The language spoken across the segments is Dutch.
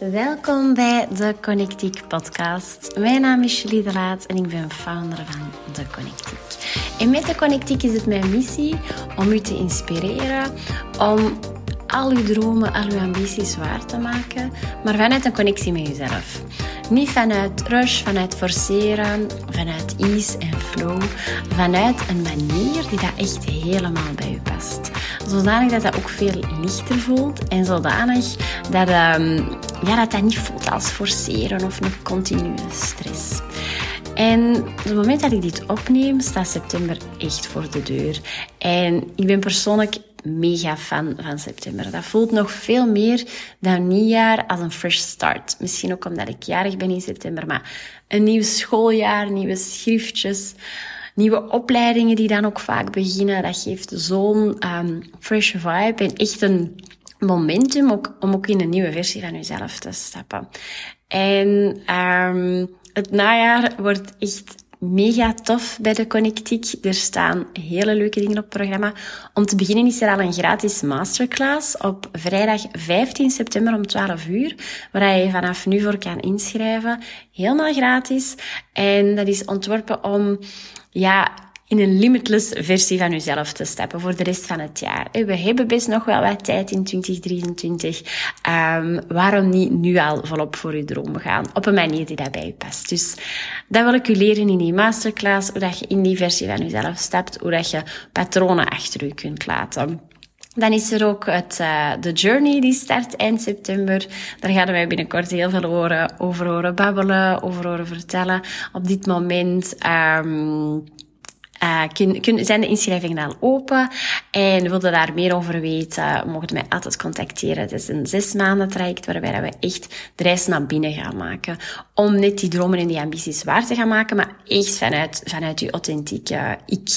Welkom bij de Connectiek podcast. Mijn naam is Julie de Laat en ik ben founder van de Connectiek. En met de Connectiek is het mijn missie om u te inspireren, om al uw dromen, al uw ambities waar te maken, maar vanuit een connectie met jezelf. Niet vanuit rush, vanuit forceren, vanuit ease en flow. Vanuit een manier die dat echt helemaal bij u past. Zodanig dat dat ook veel lichter voelt en zodanig dat um, ja, dat, dat niet voelt als forceren of een continue stress. En op het moment dat ik dit opneem, staat september echt voor de deur. En ik ben persoonlijk mega fan van september. Dat voelt nog veel meer dan nieuwjaar als een fresh start. Misschien ook omdat ik jarig ben in september, maar een nieuw schooljaar, nieuwe schriftjes, nieuwe opleidingen die dan ook vaak beginnen. Dat geeft zo'n um, fresh vibe en echt een momentum om ook in een nieuwe versie van jezelf te stappen. En um, het najaar wordt echt mega tof bij de Connectiek. Er staan hele leuke dingen op het programma. Om te beginnen is er al een gratis masterclass op vrijdag 15 september om 12 uur, waar je vanaf nu voor kan inschrijven. Helemaal gratis. En dat is ontworpen om ja, in een limitless versie van jezelf te stappen voor de rest van het jaar. We hebben best nog wel wat tijd in 2023. Um, ehm, waarom niet nu al volop voor je dromen gaan? Op een manier die daarbij past. Dus dat wil ik u leren in die masterclass. Hoe dat je in die versie van jezelf stapt. Hoe dat je patronen achter je kunt laten. Dan is er ook het, uh, de Journey, die start eind september. Daar gaan wij binnenkort heel veel horen, over horen babbelen, over horen vertellen. Op dit moment... Um, uh, kun, kun, zijn de inschrijvingen al open en wilde daar meer over weten, mocht mij altijd contacteren. Het is een zes maanden traject waarbij we echt de reis naar binnen gaan maken. Om net die dromen en die ambities waar te gaan maken, maar echt vanuit, vanuit je authentieke ik.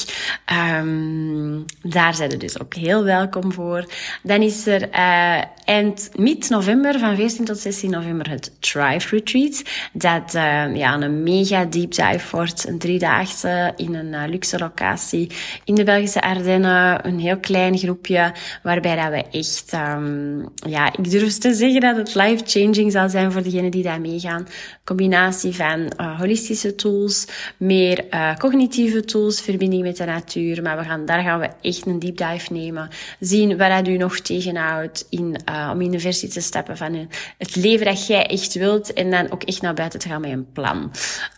Um, daar zijn we dus ook heel welkom voor. Dan is er uh, eind mid november, van 14 tot 16 november, het Thrive Retreat. Dat uh, ja, een mega deep dive wordt, een driedaagse in een uh, locatie in de Belgische Ardennen. Een heel klein groepje waarbij dat we echt, um, ja, ik durf te zeggen dat het life-changing zal zijn voor degenen die daar meegaan. Combinatie van uh, holistische tools, meer uh, cognitieve tools, verbinding met de natuur. Maar we gaan, daar gaan we echt een deep dive nemen. Zien waar dat u nog tegenhoudt in, uh, om in de versie te stappen van het leven dat jij echt wilt. En dan ook echt naar buiten te gaan met een plan.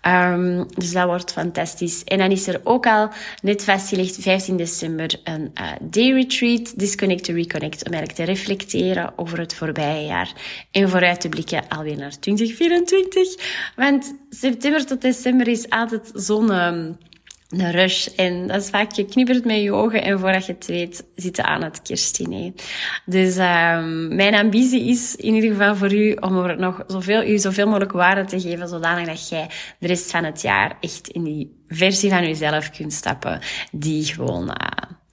Um, dus dat wordt fantastisch. En dan is er ook al net vastgelegd 15 december een uh, day retreat, Disconnect to Reconnect, om eigenlijk te reflecteren over het voorbije jaar en vooruit te blikken alweer naar 2024. Want september tot december is altijd zo'n... Um, een rush. En dat is vaak, je knippert met je ogen en voordat je het weet, zitten aan het kerstdiner. Dus um, mijn ambitie is in ieder geval voor u om er nog zoveel, u zoveel mogelijk waarde te geven, zodanig dat jij de rest van het jaar echt in die versie van jezelf kunt stappen, die gewoon uh,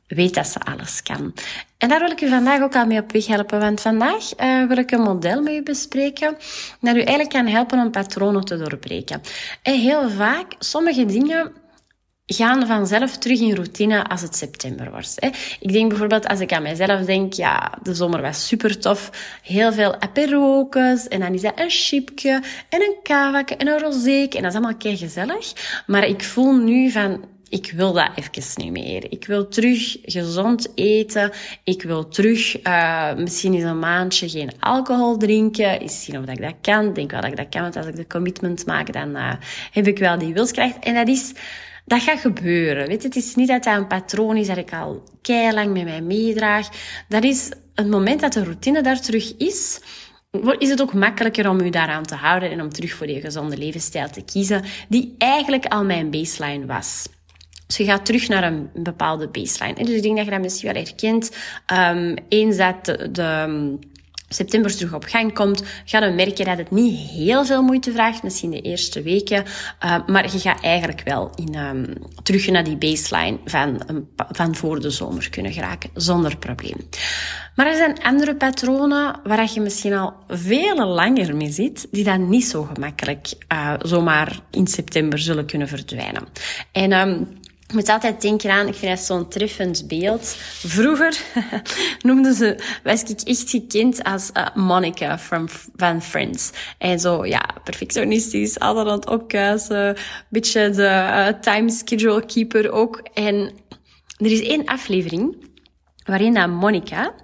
weet dat ze alles kan. En daar wil ik u vandaag ook al mee op weg helpen, want vandaag uh, wil ik een model met u bespreken dat u eigenlijk kan helpen om patronen te doorbreken. En heel vaak, sommige dingen gaan vanzelf terug in routine als het september wordt. Hè. Ik denk bijvoorbeeld als ik aan mezelf denk, ja, de zomer was super tof. Heel veel aperokes en dan is dat een chipje en een kavakje en een rozeek en dat is allemaal kei gezellig. Maar ik voel nu van, ik wil dat even niet meer. Ik wil terug gezond eten. Ik wil terug uh, misschien eens een maandje geen alcohol drinken. Eens zien of dat ik dat kan. Ik denk wel dat ik dat kan, want als ik de commitment maak, dan uh, heb ik wel die wilskracht. En dat is dat gaat gebeuren. Weet je, het is niet dat dat een patroon is dat ik al lang met mij meedraag. Dat is het moment dat de routine daar terug is, is het ook makkelijker om u daaraan te houden en om terug voor die gezonde levensstijl te kiezen, die eigenlijk al mijn baseline was. Dus je gaat terug naar een bepaalde baseline. En dus ik denk dat je dat misschien wel herkent. Um, eens dat de september terug op gang komt, ga je merken dat het niet heel veel moeite vraagt, misschien de eerste weken, uh, maar je gaat eigenlijk wel in, um, terug naar die baseline van, van voor de zomer kunnen geraken, zonder probleem. Maar er zijn andere patronen waar je misschien al veel langer mee zit, die dan niet zo gemakkelijk uh, zomaar in september zullen kunnen verdwijnen. En um, ik moet altijd denken aan, ik vind dat zo'n treffend beeld. Vroeger noemden ze, was ik echt gekend als uh, Monica from, van Friends. En zo, ja, perfectionistisch, altijd aan het. Beetje de uh, time schedule keeper ook. En er is één aflevering waarin dat Monica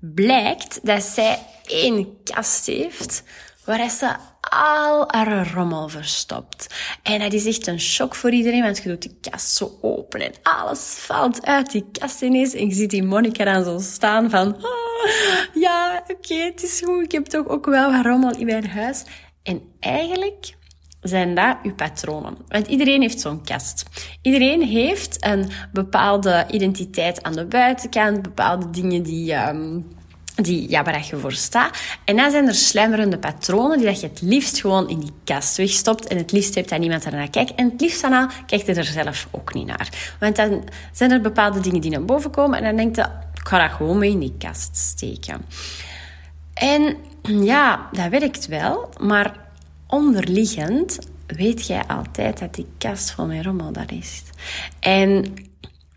blijkt dat zij één kast heeft waar ze al haar rommel verstopt. En dat is echt een shock voor iedereen, want je doet die kast zo open en alles valt uit die kast ineens. En je ziet die Monica dan zo staan van, oh, ja, oké, het is goed, ik heb toch ook wel wat rommel in mijn huis. En eigenlijk zijn dat uw patronen. Want iedereen heeft zo'n kast. Iedereen heeft een bepaalde identiteit aan de buitenkant, bepaalde dingen die... Um, die, ja, waar je voor staat. En dan zijn er sluimerende patronen die dat je het liefst gewoon in die kast wegstopt. En het liefst hebt dat niemand er naar kijkt. En het liefst daarna kijkt je er zelf ook niet naar. Want dan zijn er bepaalde dingen die naar boven komen. En dan denkt je, ik ga dat gewoon mee in die kast steken. En ja, dat werkt wel. Maar onderliggend weet jij altijd dat die kast van mijn rommel daar is. En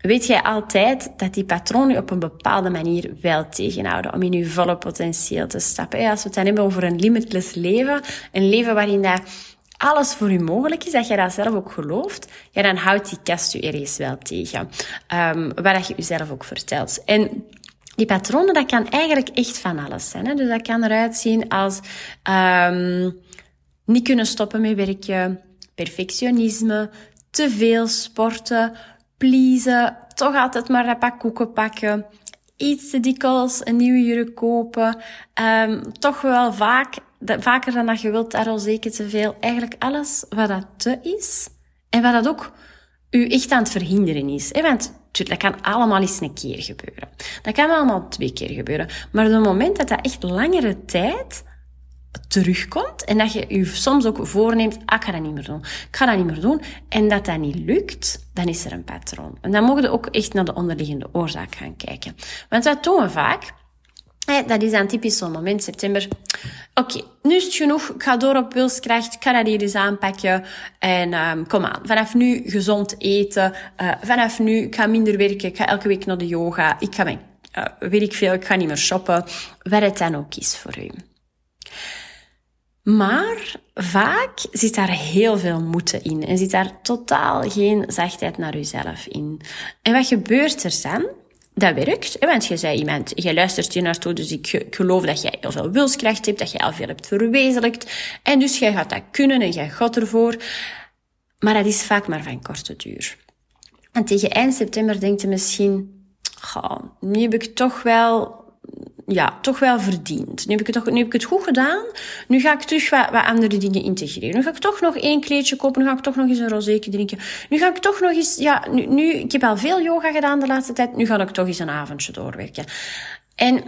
weet jij altijd dat die patronen op een bepaalde manier wel tegenhouden om in je volle potentieel te stappen. Als we het dan hebben over een limitless leven, een leven waarin dat alles voor je mogelijk is, dat je dat zelf ook gelooft, ja, dan houdt die kast je ergens wel tegen. Um, waar dat je jezelf ook vertelt. En die patronen, dat kan eigenlijk echt van alles zijn. Hè? Dus dat kan eruit zien als um, niet kunnen stoppen met werken, perfectionisme, te veel sporten, pleasen, toch altijd maar een pak koeken pakken, iets te dikwijls een nieuwe jurk kopen, um, toch wel vaak, vaker dan dat je wilt, daar al zeker te veel. Eigenlijk alles wat dat te is en wat dat ook u echt aan het verhinderen is. Hè? Want dat kan allemaal eens een keer gebeuren. Dat kan allemaal twee keer gebeuren. Maar op het moment dat dat echt langere tijd terugkomt en dat je je soms ook voorneemt, ah, ik ga dat niet meer doen. Ik ga dat niet meer doen. En dat dat niet lukt, dan is er een patroon. En dan mogen we ook echt naar de onderliggende oorzaak gaan kijken. Want wat doen we vaak? dat is dan typisch zo'n moment, september. Oké, nu is het genoeg. Ik ga door op wilskracht. Ik ga dat hier eens aanpakken. En um, kom aan, vanaf nu gezond eten. Uh, vanaf nu, ik ga minder werken. Ik ga elke week naar de yoga. Ik ga mijn, uh, weet ik veel, ik ga niet meer shoppen. Wat het dan ook is voor u. Maar vaak zit daar heel veel moeten in en zit daar totaal geen zachtheid naar uzelf in. En wat gebeurt er dan? Dat werkt, want je zei iemand, je luistert je naartoe, dus ik geloof dat jij heel veel wilskracht hebt, dat je al veel hebt verwezenlijkt. En dus jij gaat dat kunnen en jij gaat ervoor. Maar dat is vaak maar van korte duur. En tegen eind september denkt je misschien, nu heb ik toch wel ja, toch wel verdiend. Nu heb ik het, nu heb ik het goed gedaan. Nu ga ik terug wat, wat andere dingen integreren. Nu ga ik toch nog één kleedje kopen. Nu ga ik toch nog eens een rozeetje drinken. Nu ga ik toch nog eens... Ja, nu, nu, ik heb al veel yoga gedaan de laatste tijd. Nu ga ik toch eens een avondje doorwerken. En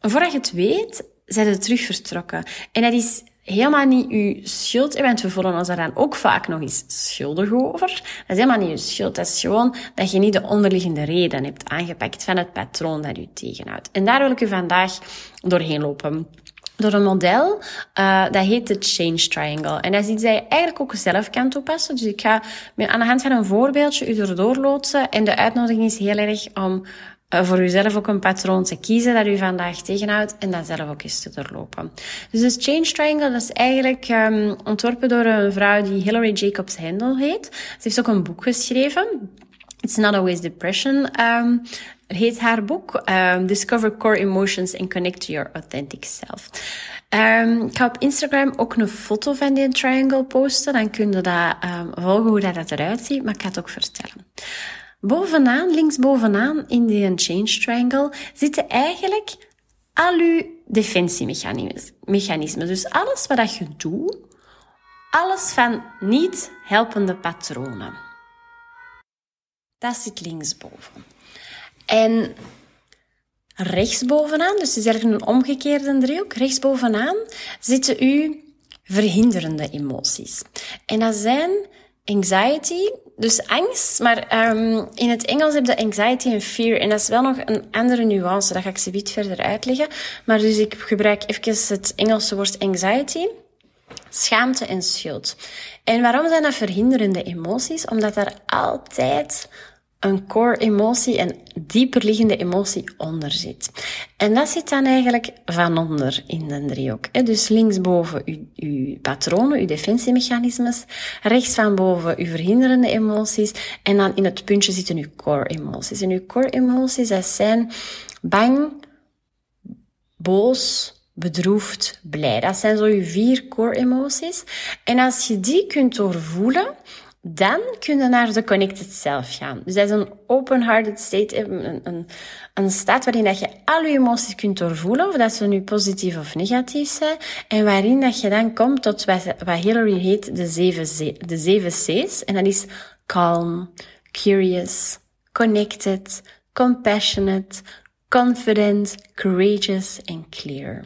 voordat je het weet, zijn ze terug vertrokken. En dat is helemaal niet uw schuld, want we voelen ons daar dan ook vaak nog eens schuldig over. Dat is helemaal niet uw schuld. Dat is gewoon dat je niet de onderliggende reden hebt aangepakt van het patroon dat u tegenhoudt. En daar wil ik u vandaag doorheen lopen. Door een model, uh, dat heet de Change Triangle. En dat is iets dat je eigenlijk ook zelf kan toepassen. Dus ik ga aan de hand van een voorbeeldje u erdoor loodsen. En de uitnodiging is heel erg om voor uzelf ook een patroon te kiezen dat u vandaag tegenhoudt en dat zelf ook eens te doorlopen. Dus de Change Triangle dat is eigenlijk um, ontworpen door een vrouw die Hilary Jacobs Handel heet. Ze heeft ook een boek geschreven. It's Not Always Depression. Um, heet haar boek. Um, Discover Core Emotions and Connect to Your Authentic Self. Ik ga op Instagram ook een foto van die triangle posten. Dan kun je dat volgen hoe dat eruit ziet. Maar ik ga het ook vertellen. Bovenaan, links bovenaan in die change triangle, zitten eigenlijk al uw defensiemechanismen. Dus alles wat je doet, alles van niet helpende patronen. Dat zit linksboven. En rechtsbovenaan, dus het is eigenlijk een omgekeerde driehoek, rechtsbovenaan zitten uw verhinderende emoties. En dat zijn anxiety, dus angst, maar um, in het Engels heb je anxiety en fear. En dat is wel nog een andere nuance, dat ga ik ze iets verder uitleggen. Maar dus ik gebruik even het Engelse woord anxiety. Schaamte en schuld. En waarom zijn dat verhinderende emoties? Omdat er altijd een core emotie, een dieperliggende emotie onder zit. En dat zit dan eigenlijk van onder in de driehoek. Dus linksboven uw, uw patronen, uw defensiemechanismes. Rechts van boven uw verhinderende emoties. En dan in het puntje zitten uw core emoties. En uw core emoties, dat zijn bang, boos, bedroefd, blij. Dat zijn zo je vier core emoties. En als je die kunt doorvoelen, dan kun je naar de connected self gaan. Dus dat is een open-hearted state, een, een, een staat waarin dat je al je emoties kunt doorvoelen, of dat ze nu positief of negatief zijn, en waarin dat je dan komt tot wat, Hillary heet de zeven, de zeven C's. En dat is calm, curious, connected, compassionate, confident, courageous en clear.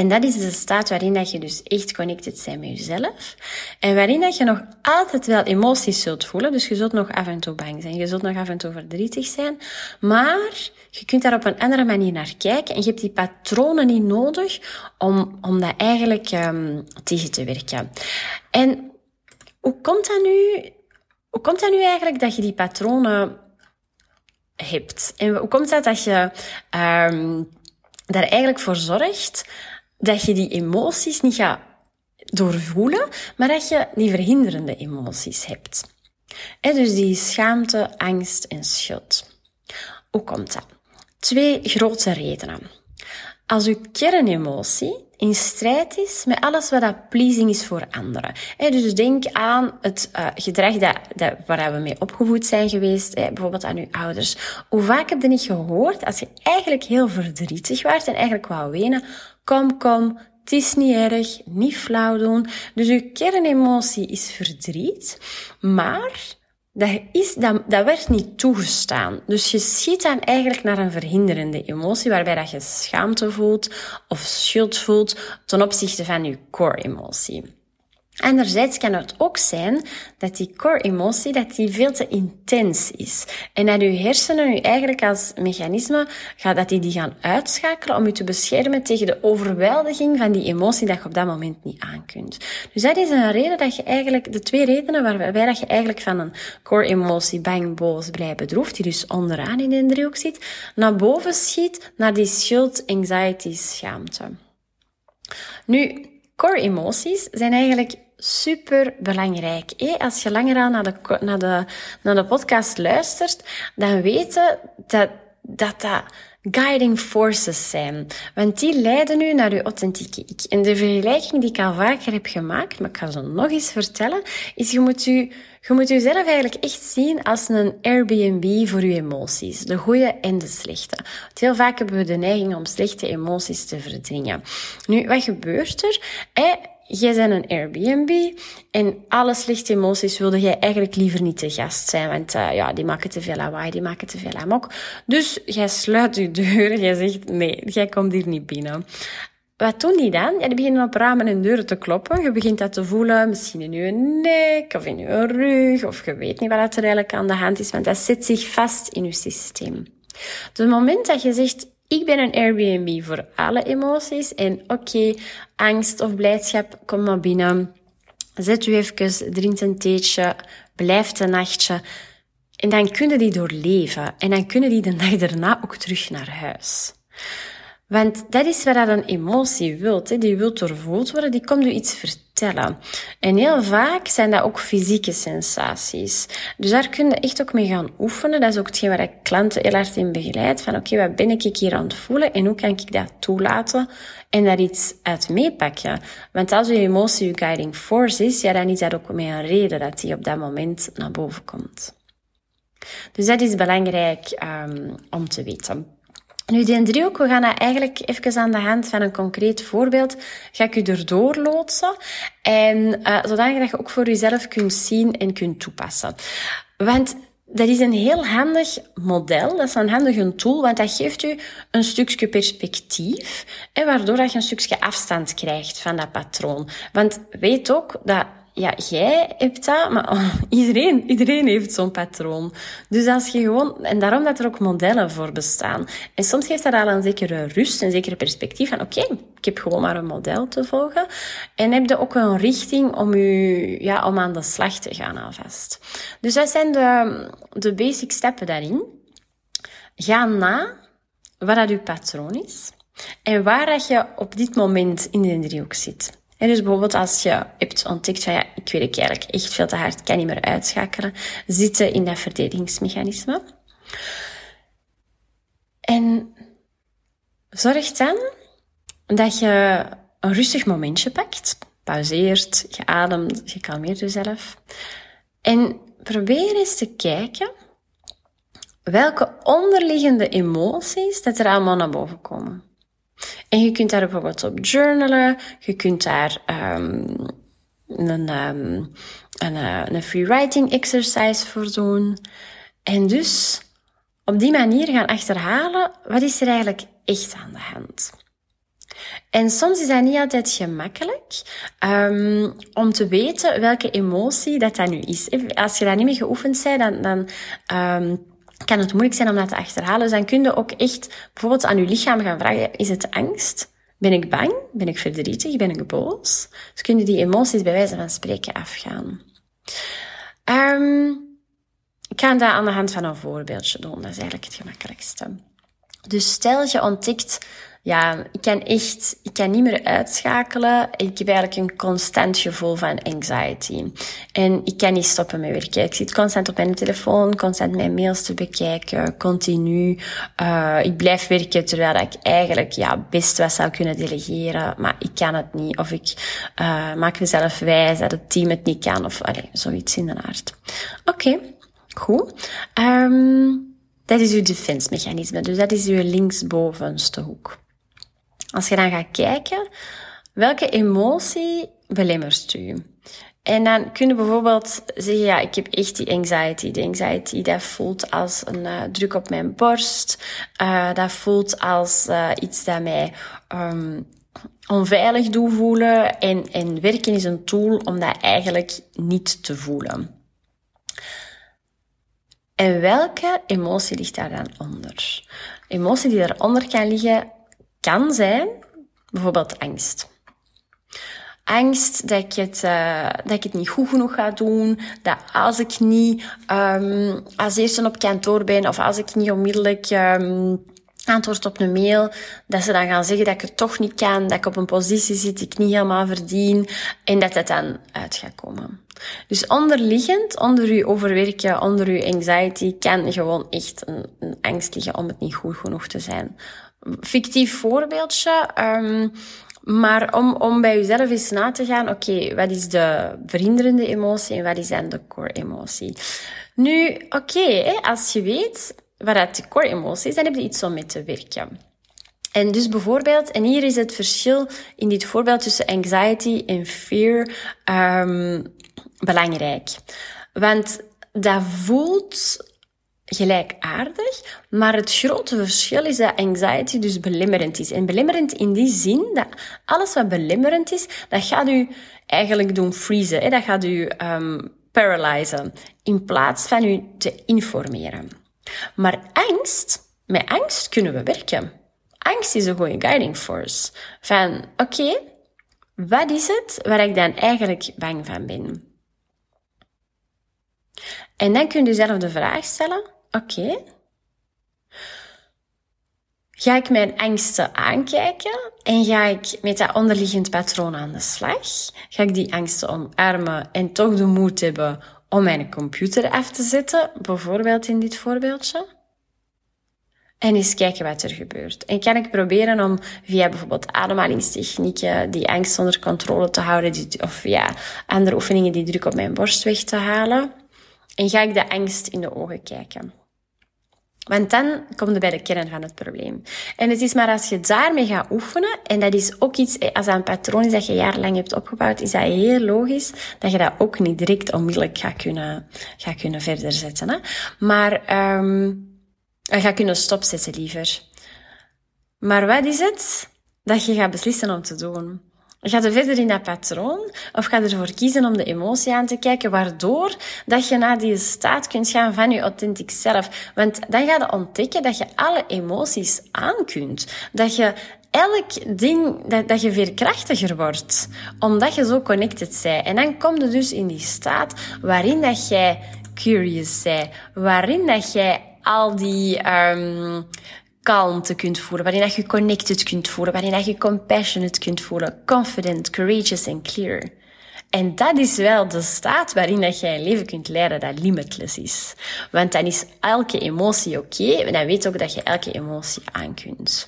En dat is de staat waarin dat je dus echt connected bent met jezelf. En waarin dat je nog altijd wel emoties zult voelen. Dus je zult nog af en toe bang zijn. Je zult nog af en toe verdrietig zijn. Maar je kunt daar op een andere manier naar kijken. En je hebt die patronen niet nodig om, om dat eigenlijk um, tegen te werken. En hoe komt dat nu, hoe komt dat nu eigenlijk dat je die patronen hebt? En hoe komt dat dat je um, daar eigenlijk voor zorgt dat je die emoties niet gaat doorvoelen, maar dat je die verhinderende emoties hebt. Dus die schaamte, angst en schuld. Hoe komt dat? Twee grote redenen. Als uw kernemotie in strijd is met alles wat dat pleasing is voor anderen. dus denk aan het uh, gedrag dat, dat, waar we mee opgevoed zijn geweest, bijvoorbeeld aan uw ouders. Hoe vaak heb je niet gehoord, als je eigenlijk heel verdrietig was en eigenlijk wou wenen, kom, kom, het is niet erg, niet flauw doen. Dus uw kernemotie is verdriet, maar dat, is, dat, dat werd niet toegestaan. Dus je schiet dan eigenlijk naar een verhinderende emotie, waarbij dat je schaamte voelt of schuld voelt ten opzichte van je core emotie. Anderzijds kan het ook zijn dat die core emotie dat die veel te intens is. En dat je hersenen je eigenlijk als mechanisme gaat, dat die die gaan uitschakelen om je te beschermen tegen de overweldiging van die emotie dat je op dat moment niet aankunt. Dus dat is een reden dat je eigenlijk, de twee redenen waarbij dat je eigenlijk van een core emotie bang, boos, blij, bedroefd, die dus onderaan in de driehoek zit, naar boven schiet naar die schuld, anxiety, schaamte. Nu, core emoties zijn eigenlijk super belangrijk. Als je langer aan naar de, naar, de, naar de podcast luistert, dan weten dat dat, dat guiding forces zijn. Want die leiden nu naar je authentieke ik. En de vergelijking die ik al vaker heb gemaakt, maar ik ga ze nog eens vertellen, is je moet je, je moet jezelf eigenlijk echt zien als een Airbnb voor je emoties. De goede en de slechte. Want heel vaak hebben we de neiging om slechte emoties te verdringen. Nu, wat gebeurt er? Jij bent een Airbnb en alle slechte emoties wilde jij eigenlijk liever niet te gast zijn, want uh, ja, die maken te veel lawaai, die maken te veel amok. Dus jij sluit je deur, jij zegt nee, jij komt hier niet binnen. Wat doen die dan? Ja, die beginnen op ramen en deuren te kloppen. Je begint dat te voelen, misschien in je nek of in je rug, of je weet niet wat er eigenlijk aan de hand is, want dat zit zich vast in je systeem. Dus het moment dat je zegt, ik ben een Airbnb voor alle emoties. En oké, angst of blijdschap, kom maar binnen. Zet u even, drink een theetje, blijf een nachtje. En dan kunnen die doorleven. En dan kunnen die de dag daarna ook terug naar huis. Want dat is wat een emotie wilt. Hè. Die wil doorvoeld worden, die komt u iets vertellen. En heel vaak zijn dat ook fysieke sensaties. Dus daar kun je echt ook mee gaan oefenen. Dat is ook hetgeen waar ik klanten heel hard in begeleid. Van oké, wat ben ik hier aan het voelen en hoe kan ik dat toelaten en daar iets uit meepakken? Want als je emotie je guiding force is, ja, dan is dat ook met een reden dat die op dat moment naar boven komt. Dus dat is belangrijk um, om te weten. Nu, die driehoek, we gaan dat eigenlijk even aan de hand van een concreet voorbeeld, ga ik u erdoor loodsen. En uh, zodat je ook voor jezelf kunt zien en kunt toepassen. Want dat is een heel handig model, dat is een handige tool, want dat geeft u een stukje perspectief, en waardoor dat je een stukje afstand krijgt van dat patroon. Want weet ook dat ja, jij hebt dat, maar iedereen, iedereen heeft zo'n patroon. Dus als je gewoon, en daarom dat er ook modellen voor bestaan. En soms geeft dat al een zekere rust, een zekere perspectief van, oké, ik heb gewoon maar een model te volgen. En heb je ook een richting om u, ja, om aan de slag te gaan alvast. Dus dat zijn de, de basic stappen daarin. Ga na wat dat uw patroon is. En waar dat je op dit moment in de driehoek zit. En dus bijvoorbeeld als je hebt ontdekt van ja, ik werk eigenlijk echt veel te hard, kan niet meer uitschakelen, zitten in dat verdedigingsmechanisme. En zorg dan dat je een rustig momentje pakt, pauzeert, je ademt, je kalmeert jezelf. En probeer eens te kijken welke onderliggende emoties dat er allemaal naar boven komen. En je kunt daar bijvoorbeeld op journalen. Je kunt daar um, een, um, een, uh, een free writing exercise voor doen. En dus op die manier gaan achterhalen, wat is er eigenlijk echt aan de hand? En soms is dat niet altijd gemakkelijk um, om te weten welke emotie dat dat nu is. Als je daar niet mee geoefend bent, dan, dan kan het moeilijk zijn om dat te achterhalen. Dus dan kun je ook echt bijvoorbeeld aan je lichaam gaan vragen, is het angst? Ben ik bang? Ben ik verdrietig? Ben ik boos? Dus kun je die emoties bij wijze van spreken afgaan. Um, ik ga dat aan de hand van een voorbeeldje doen. Dat is eigenlijk het gemakkelijkste. Dus stel je ontdekt ja, ik kan echt, ik kan niet meer uitschakelen. Ik heb eigenlijk een constant gevoel van anxiety. En ik kan niet stoppen met werken. Ik zit constant op mijn telefoon, constant mijn mails te bekijken, continu. Uh, ik blijf werken terwijl ik eigenlijk, ja, best wat zou kunnen delegeren, maar ik kan het niet. Of ik uh, maak mezelf wijs dat het team het niet kan, of allee, zoiets in de aard. Oké, okay, goed. Um, dat is uw defense mechanisme. Dus dat is uw linksbovenste hoek. Als je dan gaat kijken, welke emotie belemmert u? En dan kun je bijvoorbeeld zeggen, ja, ik heb echt die anxiety. De anxiety, dat voelt als een uh, druk op mijn borst. Uh, dat voelt als uh, iets dat mij um, onveilig doet voelen. En, en werken is een tool om dat eigenlijk niet te voelen. En welke emotie ligt daar dan onder? Emotie die daaronder kan liggen, kan zijn bijvoorbeeld angst. Angst dat ik het, uh, dat ik het niet goed genoeg ga doen. Dat als ik niet um, als eerste op kantoor ben of als ik niet onmiddellijk um, antwoord op een mail, dat ze dan gaan zeggen dat ik het toch niet kan, dat ik op een positie zit die ik niet helemaal verdien en dat het dan uit gaat komen. Dus onderliggend, onder uw overwerken, onder uw anxiety, kan gewoon echt een, een angst liggen om het niet goed genoeg te zijn fictief voorbeeldje. Um, maar om, om bij jezelf eens na te gaan, oké, wat is de verhinderende emotie en wat is dan de core emotie? Nu, oké, okay, als je weet wat dat de core emotie is, dan heb je iets om mee te werken. En dus bijvoorbeeld, en hier is het verschil in dit voorbeeld tussen anxiety en fear um, belangrijk. Want dat voelt gelijkaardig, maar het grote verschil is dat anxiety dus belemmerend is. En belemmerend in die zin dat alles wat belemmerend is, dat gaat u eigenlijk doen freezen. Hè? Dat gaat u um, paralyzen, in plaats van u te informeren. Maar angst, met angst kunnen we werken. Angst is een goede guiding force. Van, oké, wat is het waar ik dan eigenlijk bang van ben? En dan kun je jezelf de vraag stellen, Oké. Ga ik mijn angsten aankijken en ga ik met dat onderliggend patroon aan de slag? Ga ik die angsten omarmen en toch de moed hebben om mijn computer af te zetten, bijvoorbeeld in dit voorbeeldje? En eens kijken wat er gebeurt. En kan ik proberen om via bijvoorbeeld ademhalingstechnieken die angst onder controle te houden, of via andere oefeningen die druk op mijn borst weg te halen? En ga ik de angst in de ogen kijken? Want dan kom je bij de kern van het probleem. En het is maar als je daarmee gaat oefenen, en dat is ook iets, als dat een patroon is dat je jarenlang hebt opgebouwd, is dat heel logisch dat je dat ook niet direct onmiddellijk gaat kunnen, gaat kunnen verder zetten. Hè? Maar um, gaat kunnen stopzetten liever. Maar wat is het dat je gaat beslissen om te doen? Ga je verder in dat patroon of ga ervoor kiezen om de emotie aan te kijken, waardoor dat je naar die staat kunt gaan van je authentiek zelf. Want dan ga je ontdekken dat je alle emoties aan kunt. Dat je elk ding, dat, dat je veerkrachtiger wordt. Omdat je zo connected bent. En dan kom je dus in die staat waarin dat jij curious bent. Waarin dat jij al die um, kalmte kunt voelen, waarin dat je connected kunt voelen, waarin dat je compassionate kunt voelen, confident, courageous en clear. En dat is wel de staat waarin dat jij een leven kunt leiden dat limitless is. Want dan is elke emotie oké okay, en dan weet ook dat je elke emotie aan kunt.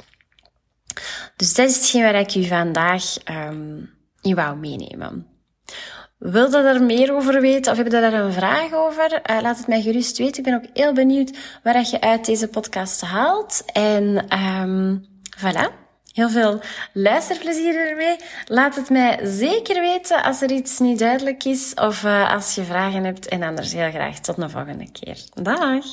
Dus dat is hetgeen waar ik u vandaag um, in wou meenemen. Wil je er meer over weten of heb je daar een vraag over? Uh, laat het mij gerust weten. Ik ben ook heel benieuwd wat je uit deze podcast haalt. En um, voilà. Heel veel luisterplezier ermee. Laat het mij zeker weten als er iets niet duidelijk is of uh, als je vragen hebt. En anders heel graag tot een volgende keer. Dag!